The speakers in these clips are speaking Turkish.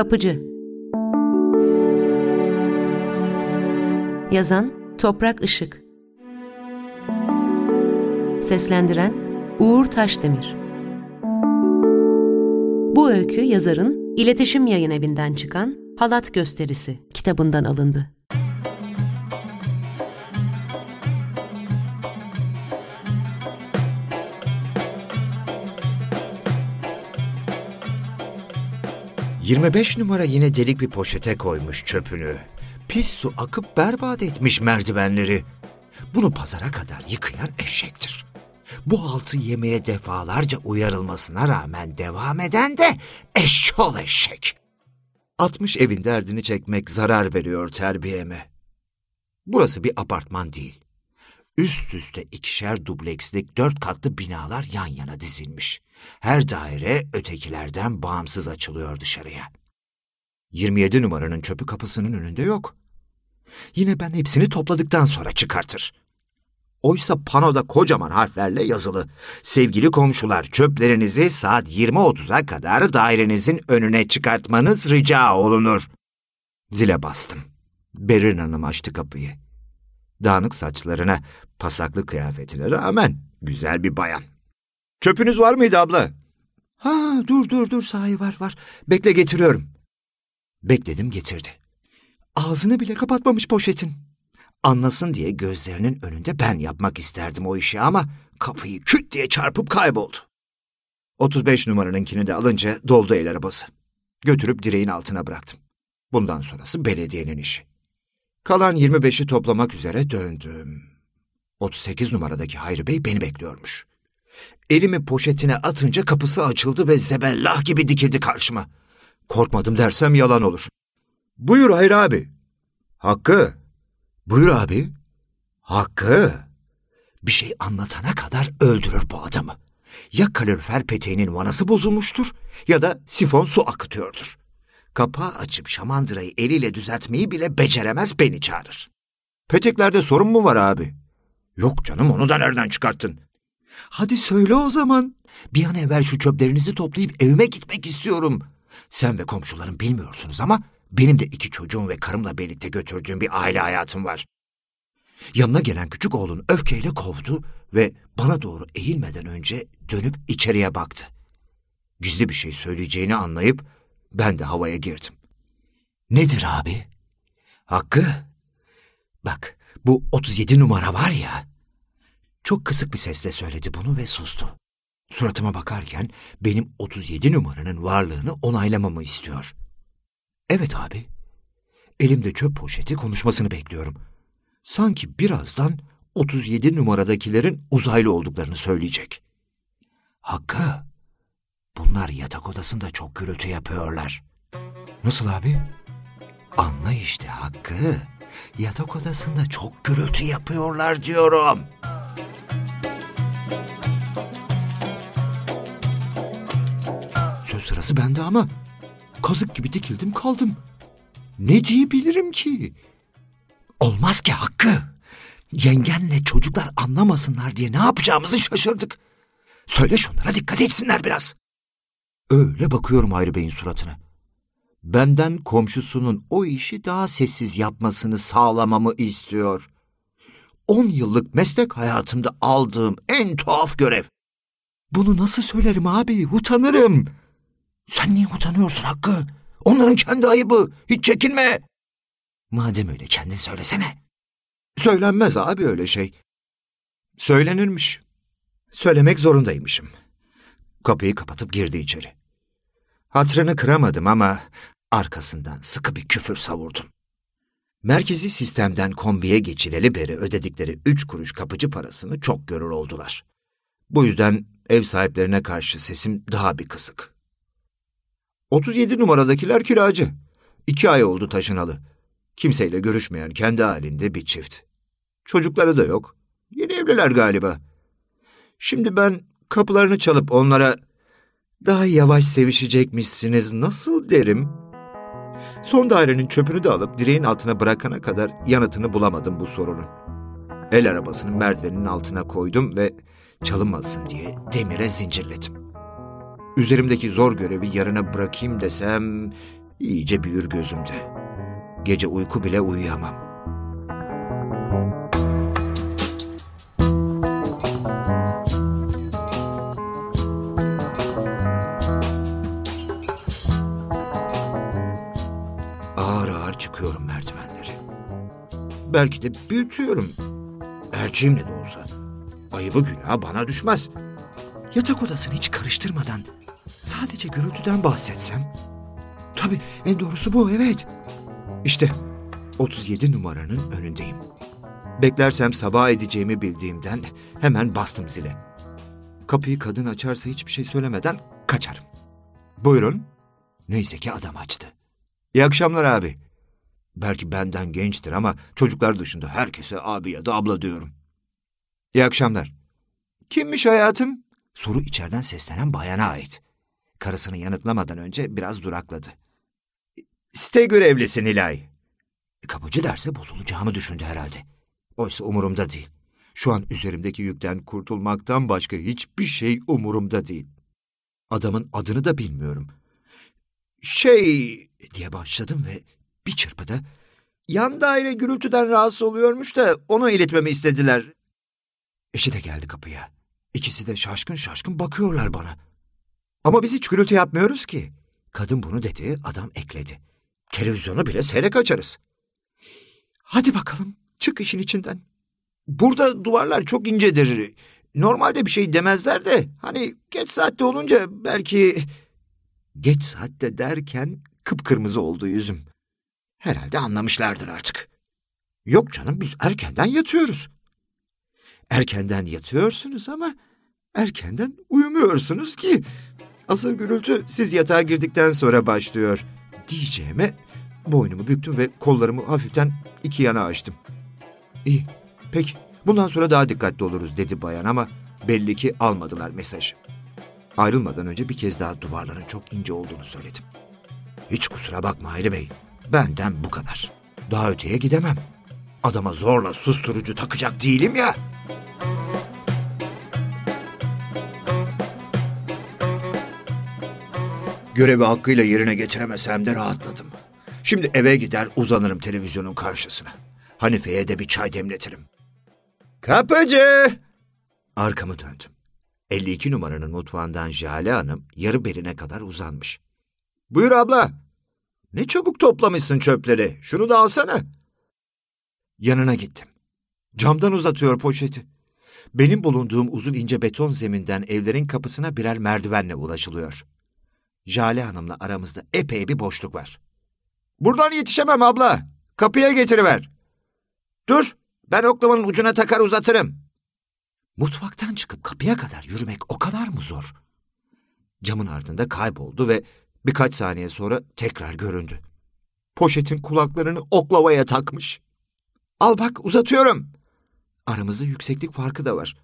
Kapıcı. Yazan Toprak Işık. Seslendiren Uğur Taşdemir. Bu öykü yazarın İletişim Yayın Evi'nden çıkan Halat Gösterisi kitabından alındı. ...25 numara yine delik bir poşete koymuş çöpünü. Pis su akıp berbat etmiş merdivenleri. Bunu pazara kadar yıkayan eşektir. Bu altı yemeye defalarca uyarılmasına rağmen devam eden de eşşol eşek. 60 evin derdini çekmek zarar veriyor terbiyeme. Burası bir apartman değil. Üst üste ikişer dublekslik dört katlı binalar yan yana dizilmiş. Her daire ötekilerden bağımsız açılıyor dışarıya. 27 numaranın çöpü kapısının önünde yok. Yine ben hepsini topladıktan sonra çıkartır. Oysa panoda kocaman harflerle yazılı. Sevgili komşular çöplerinizi saat 20.30'a kadar dairenizin önüne çıkartmanız rica olunur. Zile bastım. Berin Hanım açtı kapıyı. Dağınık saçlarına, pasaklı kıyafetine rağmen güzel bir bayan. Çöpünüz var mıydı abla? Ha dur dur dur sahi var var. Bekle getiriyorum. Bekledim getirdi. Ağzını bile kapatmamış poşetin. Anlasın diye gözlerinin önünde ben yapmak isterdim o işi ama kapıyı küt diye çarpıp kayboldu. 35 numaranınkini de alınca doldu el arabası. Götürüp direğin altına bıraktım. Bundan sonrası belediyenin işi. Kalan 25'i toplamak üzere döndüm. 38 numaradaki Hayri Bey beni bekliyormuş. Elimi poşetine atınca kapısı açıldı ve zebellah gibi dikildi karşıma. Korkmadım dersem yalan olur. Buyur Hayri abi. Hakkı. Buyur abi. Hakkı. Bir şey anlatana kadar öldürür bu adamı. Ya kalorifer peteğinin vanası bozulmuştur ya da sifon su akıtıyordur. Kapağı açıp şamandırayı eliyle düzeltmeyi bile beceremez beni çağırır. Peteklerde sorun mu var abi? Yok canım onu da nereden çıkarttın? Hadi söyle o zaman. Bir an evvel şu çöplerinizi toplayıp evime gitmek istiyorum. Sen ve komşuların bilmiyorsunuz ama benim de iki çocuğum ve karımla birlikte götürdüğüm bir aile hayatım var. Yanına gelen küçük oğlun öfkeyle kovdu ve bana doğru eğilmeden önce dönüp içeriye baktı. Gizli bir şey söyleyeceğini anlayıp ben de havaya girdim. Nedir abi? Hakkı, bak bu 37 numara var ya. Çok kısık bir sesle söyledi bunu ve sustu. Suratıma bakarken benim 37 numaranın varlığını onaylamamı istiyor. Evet abi. Elimde çöp poşeti konuşmasını bekliyorum. Sanki birazdan 37 numaradakilerin uzaylı olduklarını söyleyecek. Hakkı, bunlar yatak odasında çok gürültü yapıyorlar. Nasıl abi? Anla işte Hakkı. Yatak odasında çok gürültü yapıyorlar diyorum. Söz sırası bende ama kazık gibi dikildim kaldım. Ne diyebilirim ki? Olmaz ki Hakkı. Yengenle çocuklar anlamasınlar diye ne yapacağımızı şaşırdık. Söyle şunlara dikkat etsinler biraz. Öyle bakıyorum Hayri Bey'in suratına. Benden komşusunun o işi daha sessiz yapmasını sağlamamı istiyor. On yıllık meslek hayatımda aldığım en tuhaf görev. Bunu nasıl söylerim abi? Utanırım. Sen niye utanıyorsun Hakkı? Onların kendi ayıbı. Hiç çekinme. Madem öyle kendin söylesene. Söylenmez abi öyle şey. Söylenirmiş. Söylemek zorundaymışım. Kapıyı kapatıp girdi içeri. Hatrını kıramadım ama arkasından sıkı bir küfür savurdum. Merkezi sistemden kombiye geçileli beri ödedikleri üç kuruş kapıcı parasını çok görür oldular. Bu yüzden ev sahiplerine karşı sesim daha bir kısık. 37 numaradakiler kiracı. İki ay oldu taşınalı. Kimseyle görüşmeyen kendi halinde bir çift. Çocukları da yok. Yeni evliler galiba. Şimdi ben kapılarını çalıp onlara daha yavaş sevişecekmişsiniz nasıl derim? Son dairenin çöpünü de alıp direğin altına bırakana kadar yanıtını bulamadım bu sorunun. El arabasının merdivenin altına koydum ve çalınmasın diye demire zincirledim. Üzerimdeki zor görevi yarına bırakayım desem İyice büyür gözümde. Gece uyku bile uyuyamam. Belki de büyütüyorum. Elçiyim ne de olsa. Ayıbı günah bana düşmez. Yatak odasını hiç karıştırmadan sadece gürültüden bahsetsem. Tabii en doğrusu bu evet. İşte 37 numaranın önündeyim. Beklersem sabah edeceğimi bildiğimden hemen bastım zile. Kapıyı kadın açarsa hiçbir şey söylemeden kaçarım. Buyurun. Neyse ki adam açtı. İyi akşamlar abi. Belki benden gençtir ama çocuklar dışında herkese abi ya da abla diyorum. İyi akşamlar. Kimmiş hayatım? Soru içeriden seslenen bayana ait. Karısını yanıtlamadan önce biraz durakladı. Site görevlisi Nilay. Kapıcı derse bozulacağımı düşündü herhalde. Oysa umurumda değil. Şu an üzerimdeki yükten kurtulmaktan başka hiçbir şey umurumda değil. Adamın adını da bilmiyorum. Şey diye başladım ve bir çırpıda yan daire gürültüden rahatsız oluyormuş da onu iletmemi istediler. Eşi de geldi kapıya. İkisi de şaşkın şaşkın bakıyorlar bana. Ama biz hiç gürültü yapmıyoruz ki. Kadın bunu dedi, adam ekledi. Televizyonu bile seyrek açarız. Hadi bakalım, çık işin içinden. Burada duvarlar çok incedir. Normalde bir şey demezler de hani geç saatte olunca belki... Geç saatte derken kıpkırmızı oldu yüzüm. Herhalde anlamışlardır artık. Yok canım biz erkenden yatıyoruz. Erkenden yatıyorsunuz ama erkenden uyumuyorsunuz ki. Asıl gürültü siz yatağa girdikten sonra başlıyor. Diyeceğime boynumu büktüm ve kollarımı hafiften iki yana açtım. İyi, peki bundan sonra daha dikkatli oluruz dedi bayan ama belli ki almadılar mesajı. Ayrılmadan önce bir kez daha duvarların çok ince olduğunu söyledim. Hiç kusura bakma Hayri Bey. Benden bu kadar. Daha öteye gidemem. Adama zorla susturucu takacak değilim ya. Görevi hakkıyla yerine getiremesem de rahatladım. Şimdi eve gider uzanırım televizyonun karşısına. Hanife'ye de bir çay demletirim. Kapıcı! Arkamı döndüm. 52 numaranın mutfağından Jale Hanım yarı beline kadar uzanmış. Buyur abla. Ne çabuk toplamışsın çöpleri. Şunu da alsana. Yanına gittim. Camdan uzatıyor poşeti. Benim bulunduğum uzun ince beton zeminden evlerin kapısına birer merdivenle ulaşılıyor. Jale Hanım'la aramızda epey bir boşluk var. Buradan yetişemem abla. Kapıya getiriver. Dur, ben oklamanın ucuna takar uzatırım. Mutfaktan çıkıp kapıya kadar yürümek o kadar mı zor? Camın ardında kayboldu ve birkaç saniye sonra tekrar göründü. Poşetin kulaklarını oklavaya takmış. Al bak uzatıyorum. Aramızda yükseklik farkı da var.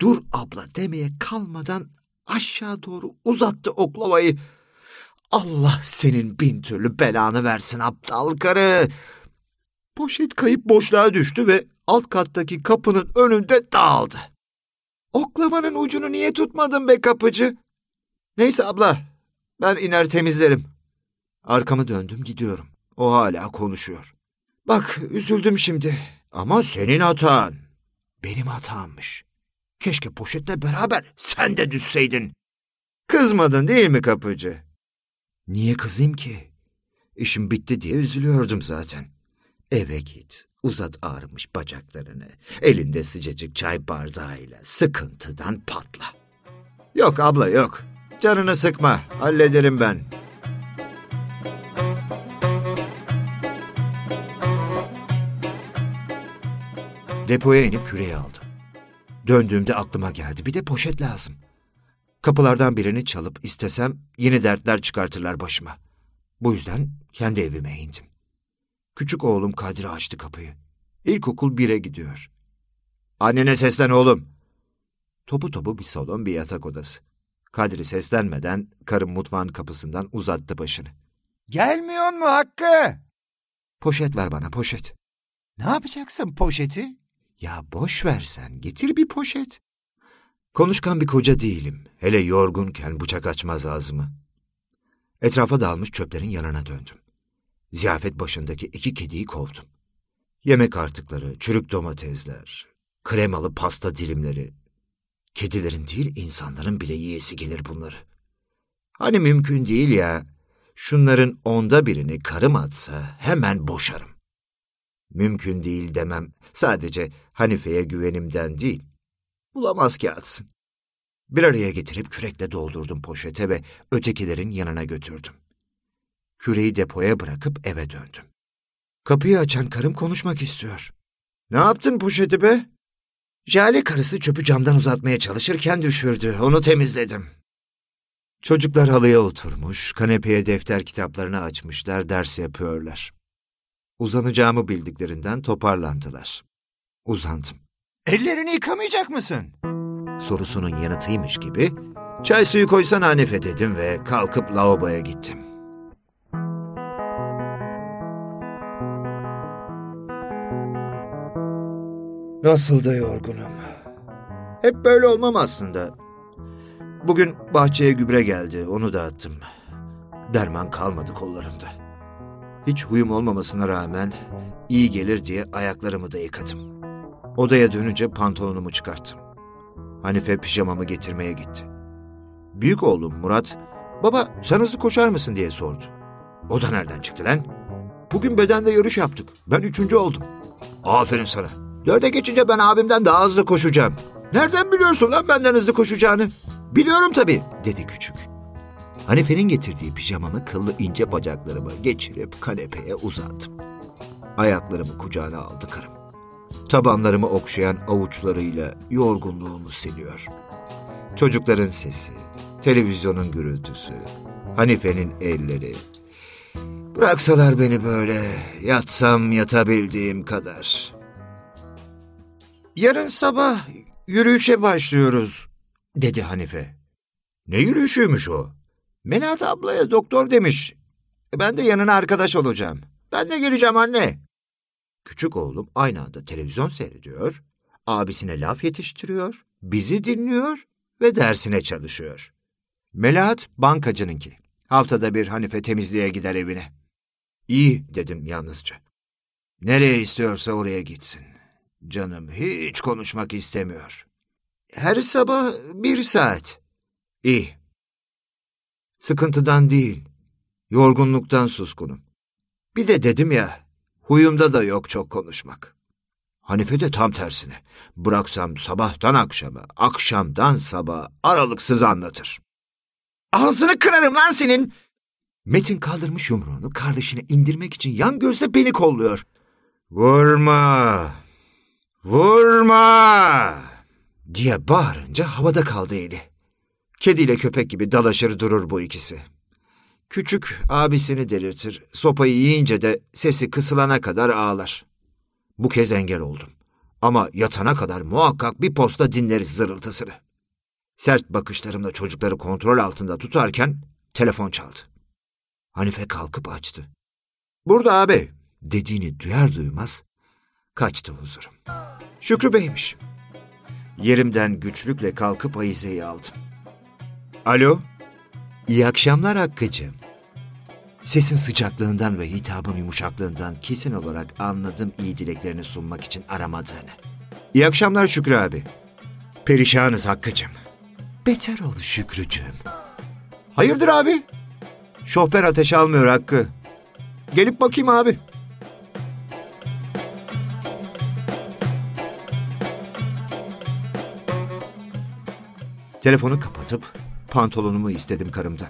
Dur abla demeye kalmadan aşağı doğru uzattı oklavayı. Allah senin bin türlü belanı versin aptal karı. Poşet kayıp boşluğa düştü ve alt kattaki kapının önünde dağıldı. Oklamanın ucunu niye tutmadın be kapıcı? Neyse abla, ben iner temizlerim. Arkamı döndüm gidiyorum. O hala konuşuyor. Bak üzüldüm şimdi ama senin hatan. Benim hatammış. Keşke poşetle beraber sen de düşseydin. Kızmadın değil mi kapıcı? Niye kızayım ki? İşim bitti diye üzülüyordum zaten. Eve git, uzat ağrımış bacaklarını. Elinde sıcacık çay bardağıyla sıkıntıdan patla. Yok abla yok. Canını sıkma, hallederim ben. Depoya inip küreği aldım. Döndüğümde aklıma geldi bir de poşet lazım. Kapılardan birini çalıp istesem yeni dertler çıkartırlar başıma. Bu yüzden kendi evime indim. Küçük oğlum Kadri açtı kapıyı. İlkokul bire gidiyor. Annene seslen oğlum. Topu topu bir salon bir yatak odası. Kadri seslenmeden karım mutfağın kapısından uzattı başını. Gelmiyor mu Hakkı? Poşet ver bana poşet. Ne yapacaksın poşeti? Ya boş ver sen getir bir poşet. Konuşkan bir koca değilim. Hele yorgunken bıçak açmaz ağzımı. Etrafa dağılmış çöplerin yanına döndüm. Ziyafet başındaki iki kediyi kovdum. Yemek artıkları, çürük domatesler, kremalı pasta dilimleri. Kedilerin değil insanların bile yiyesi gelir bunları. Hani mümkün değil ya, şunların onda birini karım atsa hemen boşarım. Mümkün değil demem sadece Hanife'ye güvenimden değil. Bulamaz ki atsın. Bir araya getirip kürekle doldurdum poşete ve ötekilerin yanına götürdüm. Küreği depoya bırakıp eve döndüm. Kapıyı açan karım konuşmak istiyor. Ne yaptın poşeti be? Jale karısı çöpü camdan uzatmaya çalışırken düşürdü. Onu temizledim. Çocuklar halıya oturmuş, kanepeye defter kitaplarını açmışlar, ders yapıyorlar. Uzanacağımı bildiklerinden toparlandılar. Uzandım. Ellerini yıkamayacak mısın? Sorusunun yanıtıymış gibi, çay suyu koysan Hanife dedim ve kalkıp lavaboya gittim. Nasıl da yorgunum. Hep böyle olmam aslında. Bugün bahçeye gübre geldi, onu da attım. Derman kalmadı kollarımda. Hiç huyum olmamasına rağmen iyi gelir diye ayaklarımı da yıkadım. Odaya dönünce pantolonumu çıkarttım. Hanife pijamamı getirmeye gitti. Büyük oğlum Murat, baba sen hızlı koşar mısın diye sordu. O da nereden çıktı lan? Bugün bedende yarış yaptık. Ben üçüncü oldum. Aferin sana. Dörde geçince ben abimden daha hızlı koşacağım. Nereden biliyorsun lan benden hızlı koşacağını? Biliyorum tabii, dedi küçük. Hanife'nin getirdiği pijamamı kıllı ince bacaklarıma geçirip kanepeye uzattım. Ayaklarımı kucağına aldı karım. Tabanlarımı okşayan avuçlarıyla yorgunluğumu siliyor. Çocukların sesi, televizyonun gürültüsü, Hanife'nin elleri. Bıraksalar beni böyle, yatsam yatabildiğim kadar. Yarın sabah yürüyüşe başlıyoruz, dedi Hanife. Ne yürüyüşüymüş o? Melahat ablaya doktor demiş. Ben de yanına arkadaş olacağım. Ben de geleceğim anne. Küçük oğlum aynı anda televizyon seyrediyor, abisine laf yetiştiriyor, bizi dinliyor ve dersine çalışıyor. Melahat bankacınınki. Haftada bir Hanife temizliğe gider evine. İyi dedim yalnızca. Nereye istiyorsa oraya gitsin. Canım hiç konuşmak istemiyor. Her sabah bir saat. İyi. Sıkıntıdan değil, yorgunluktan suskunum. Bir de dedim ya, huyumda da yok çok konuşmak. Hanife de tam tersine. Bıraksam sabahtan akşama, akşamdan sabaha aralıksız anlatır. Ağzını kırarım lan senin! Metin kaldırmış yumruğunu kardeşine indirmek için yan gözle beni kolluyor. Vurma! Vurma! diye bağırınca havada kaldı eli. Kediyle köpek gibi dalaşır durur bu ikisi. Küçük abisini delirtir, sopayı yiyince de sesi kısılana kadar ağlar. Bu kez engel oldum. Ama yatana kadar muhakkak bir posta dinleriz zırıltısını. Sert bakışlarımla çocukları kontrol altında tutarken telefon çaldı. Hanife kalkıp açtı. Burada abi dediğini duyar duymaz kaçtı huzurum. Şükrü Bey'miş. Yerimden güçlükle kalkıp ayizeyi aldım. Alo? İyi akşamlar Hakkı'cığım. Sesin sıcaklığından ve hitabın yumuşaklığından kesin olarak anladım iyi dileklerini sunmak için aramadığını. İyi akşamlar Şükrü abi. Perişanız Hakkı'cığım. Beter ol Şükrücüğüm. Hayırdır abi? Şoför ateş almıyor Hakkı. Gelip bakayım abi. Telefonu kapatıp pantolonumu istedim karımdan.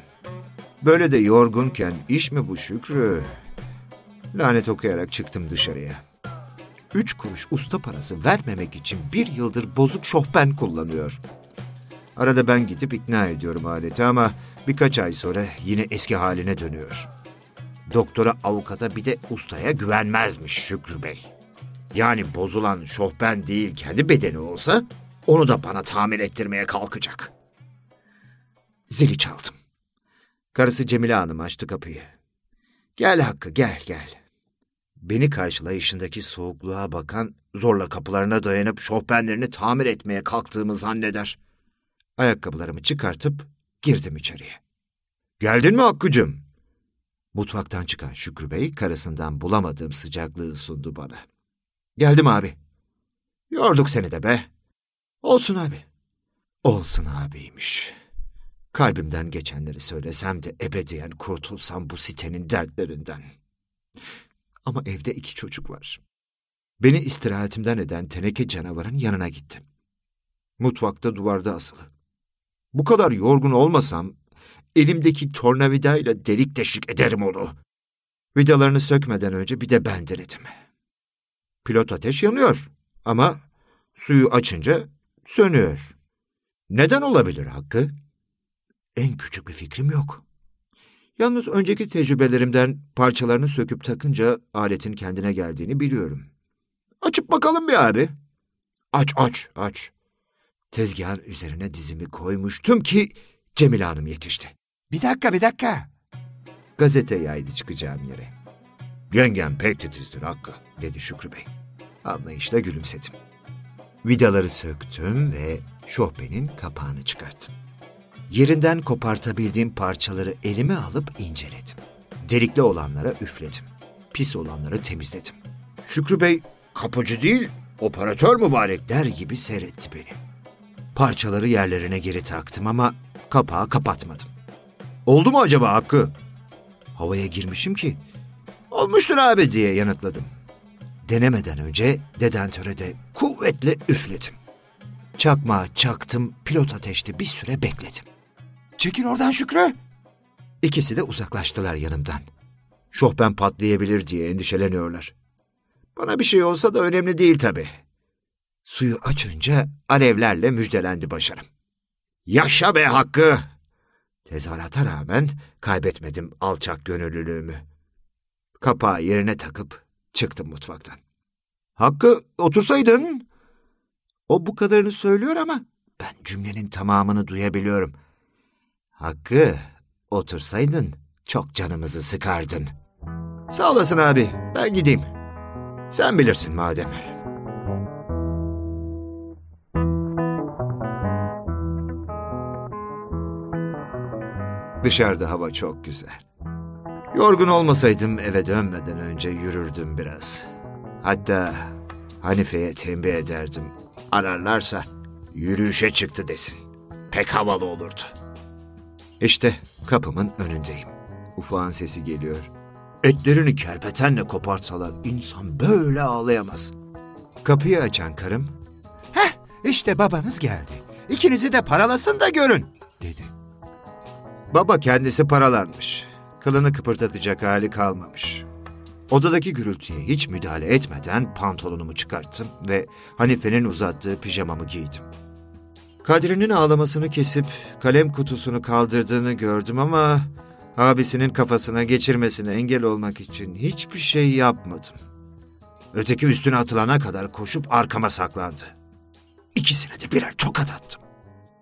Böyle de yorgunken iş mi bu Şükrü? Lanet okuyarak çıktım dışarıya. Üç kuruş usta parası vermemek için bir yıldır bozuk şofben kullanıyor. Arada ben gidip ikna ediyorum aleti ama birkaç ay sonra yine eski haline dönüyor. Doktora, avukata bir de ustaya güvenmezmiş Şükrü Bey. Yani bozulan şofben değil kendi bedeni olsa onu da bana tamir ettirmeye kalkacak. Zili çaldım. Karısı Cemile Hanım açtı kapıyı. Gel Hakkı gel gel. Beni karşılayışındaki soğukluğa bakan zorla kapılarına dayanıp şofbenlerini tamir etmeye kalktığımı zanneder. Ayakkabılarımı çıkartıp girdim içeriye. Geldin mi Hakkı'cığım? Mutfaktan çıkan Şükrü Bey karısından bulamadığım sıcaklığı sundu bana. Geldim abi. Yorduk seni de be. Olsun abi. Olsun abiymiş. Kalbimden geçenleri söylesem de ebediyen kurtulsam bu sitenin dertlerinden. Ama evde iki çocuk var. Beni istirahatimden eden teneke canavarın yanına gittim. Mutfakta duvarda asılı. Bu kadar yorgun olmasam elimdeki tornavidayla delik deşik ederim onu. Vidalarını sökmeden önce bir de ben denedim. Pilot ateş yanıyor ama suyu açınca sönüyor. Neden olabilir Hakkı? En küçük bir fikrim yok. Yalnız önceki tecrübelerimden parçalarını söküp takınca aletin kendine geldiğini biliyorum. Açıp bakalım bir abi. Aç aç aç. Tezgahın üzerine dizimi koymuştum ki Cemile Hanım yetişti. Bir dakika bir dakika. Gazete yaydı çıkacağım yere. Yengem pek titizdir Hakkı dedi Şükrü Bey. Anlayışla gülümsedim. Vidaları söktüm ve şohbenin kapağını çıkarttım. Yerinden kopartabildiğim parçaları elime alıp inceledim. Delikli olanlara üfledim. Pis olanları temizledim. Şükrü Bey kapıcı değil, operatör mübarek der gibi seyretti beni. Parçaları yerlerine geri taktım ama kapağı kapatmadım. Oldu mu acaba Hakkı? Havaya girmişim ki. Olmuştur abi diye yanıtladım. Denemeden önce dedentöre de kuvvetle üfledim. Çakmağı çaktım, pilot ateşte bir süre bekledim. Çekil oradan Şükrü. İkisi de uzaklaştılar yanımdan. Şohben patlayabilir diye endişeleniyorlar. Bana bir şey olsa da önemli değil tabii. Suyu açınca alevlerle müjdelendi başarım. Yaşa be Hakkı! Tezahürata rağmen kaybetmedim alçak gönüllülüğümü. Kapağı yerine takıp çıktım mutfaktan. Hakkı otursaydın. O bu kadarını söylüyor ama ben cümlenin tamamını duyabiliyorum. Hakkı otursaydın çok canımızı sıkardın. Sağ olasın abi ben gideyim. Sen bilirsin madem. Dışarıda hava çok güzel. Yorgun olmasaydım eve dönmeden önce yürürdüm biraz. Hatta Hanife'ye tembih ederdim. Ararlarsa yürüyüşe çıktı desin. Pek havalı olurdu. İşte kapımın önündeyim. Ufağın sesi geliyor. Etlerini kerpetenle kopartsalar insan böyle ağlayamaz. Kapıyı açan karım, ''Heh işte babanız geldi. İkinizi de paralasın da görün.'' dedi. Baba kendisi paralanmış. Kılını kıpırdatacak hali kalmamış. Odadaki gürültüye hiç müdahale etmeden pantolonumu çıkarttım ve Hanife'nin uzattığı pijamamı giydim. Kadri'nin ağlamasını kesip kalem kutusunu kaldırdığını gördüm ama abisinin kafasına geçirmesine engel olmak için hiçbir şey yapmadım. Öteki üstüne atılana kadar koşup arkama saklandı. İkisine de birer tokat attım.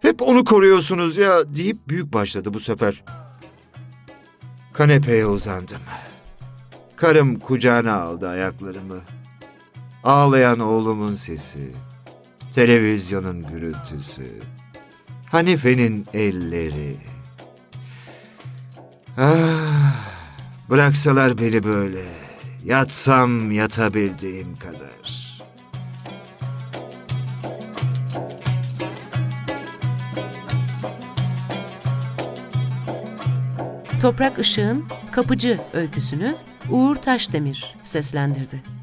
Hep onu koruyorsunuz ya deyip büyük başladı bu sefer. Kanepeye uzandım. Karım kucağına aldı ayaklarımı. Ağlayan oğlumun sesi, televizyonun gürültüsü, Hanife'nin elleri. Ah, bıraksalar beni böyle, yatsam yatabildiğim kadar. Toprak Işık'ın Kapıcı öyküsünü Uğur Taşdemir seslendirdi.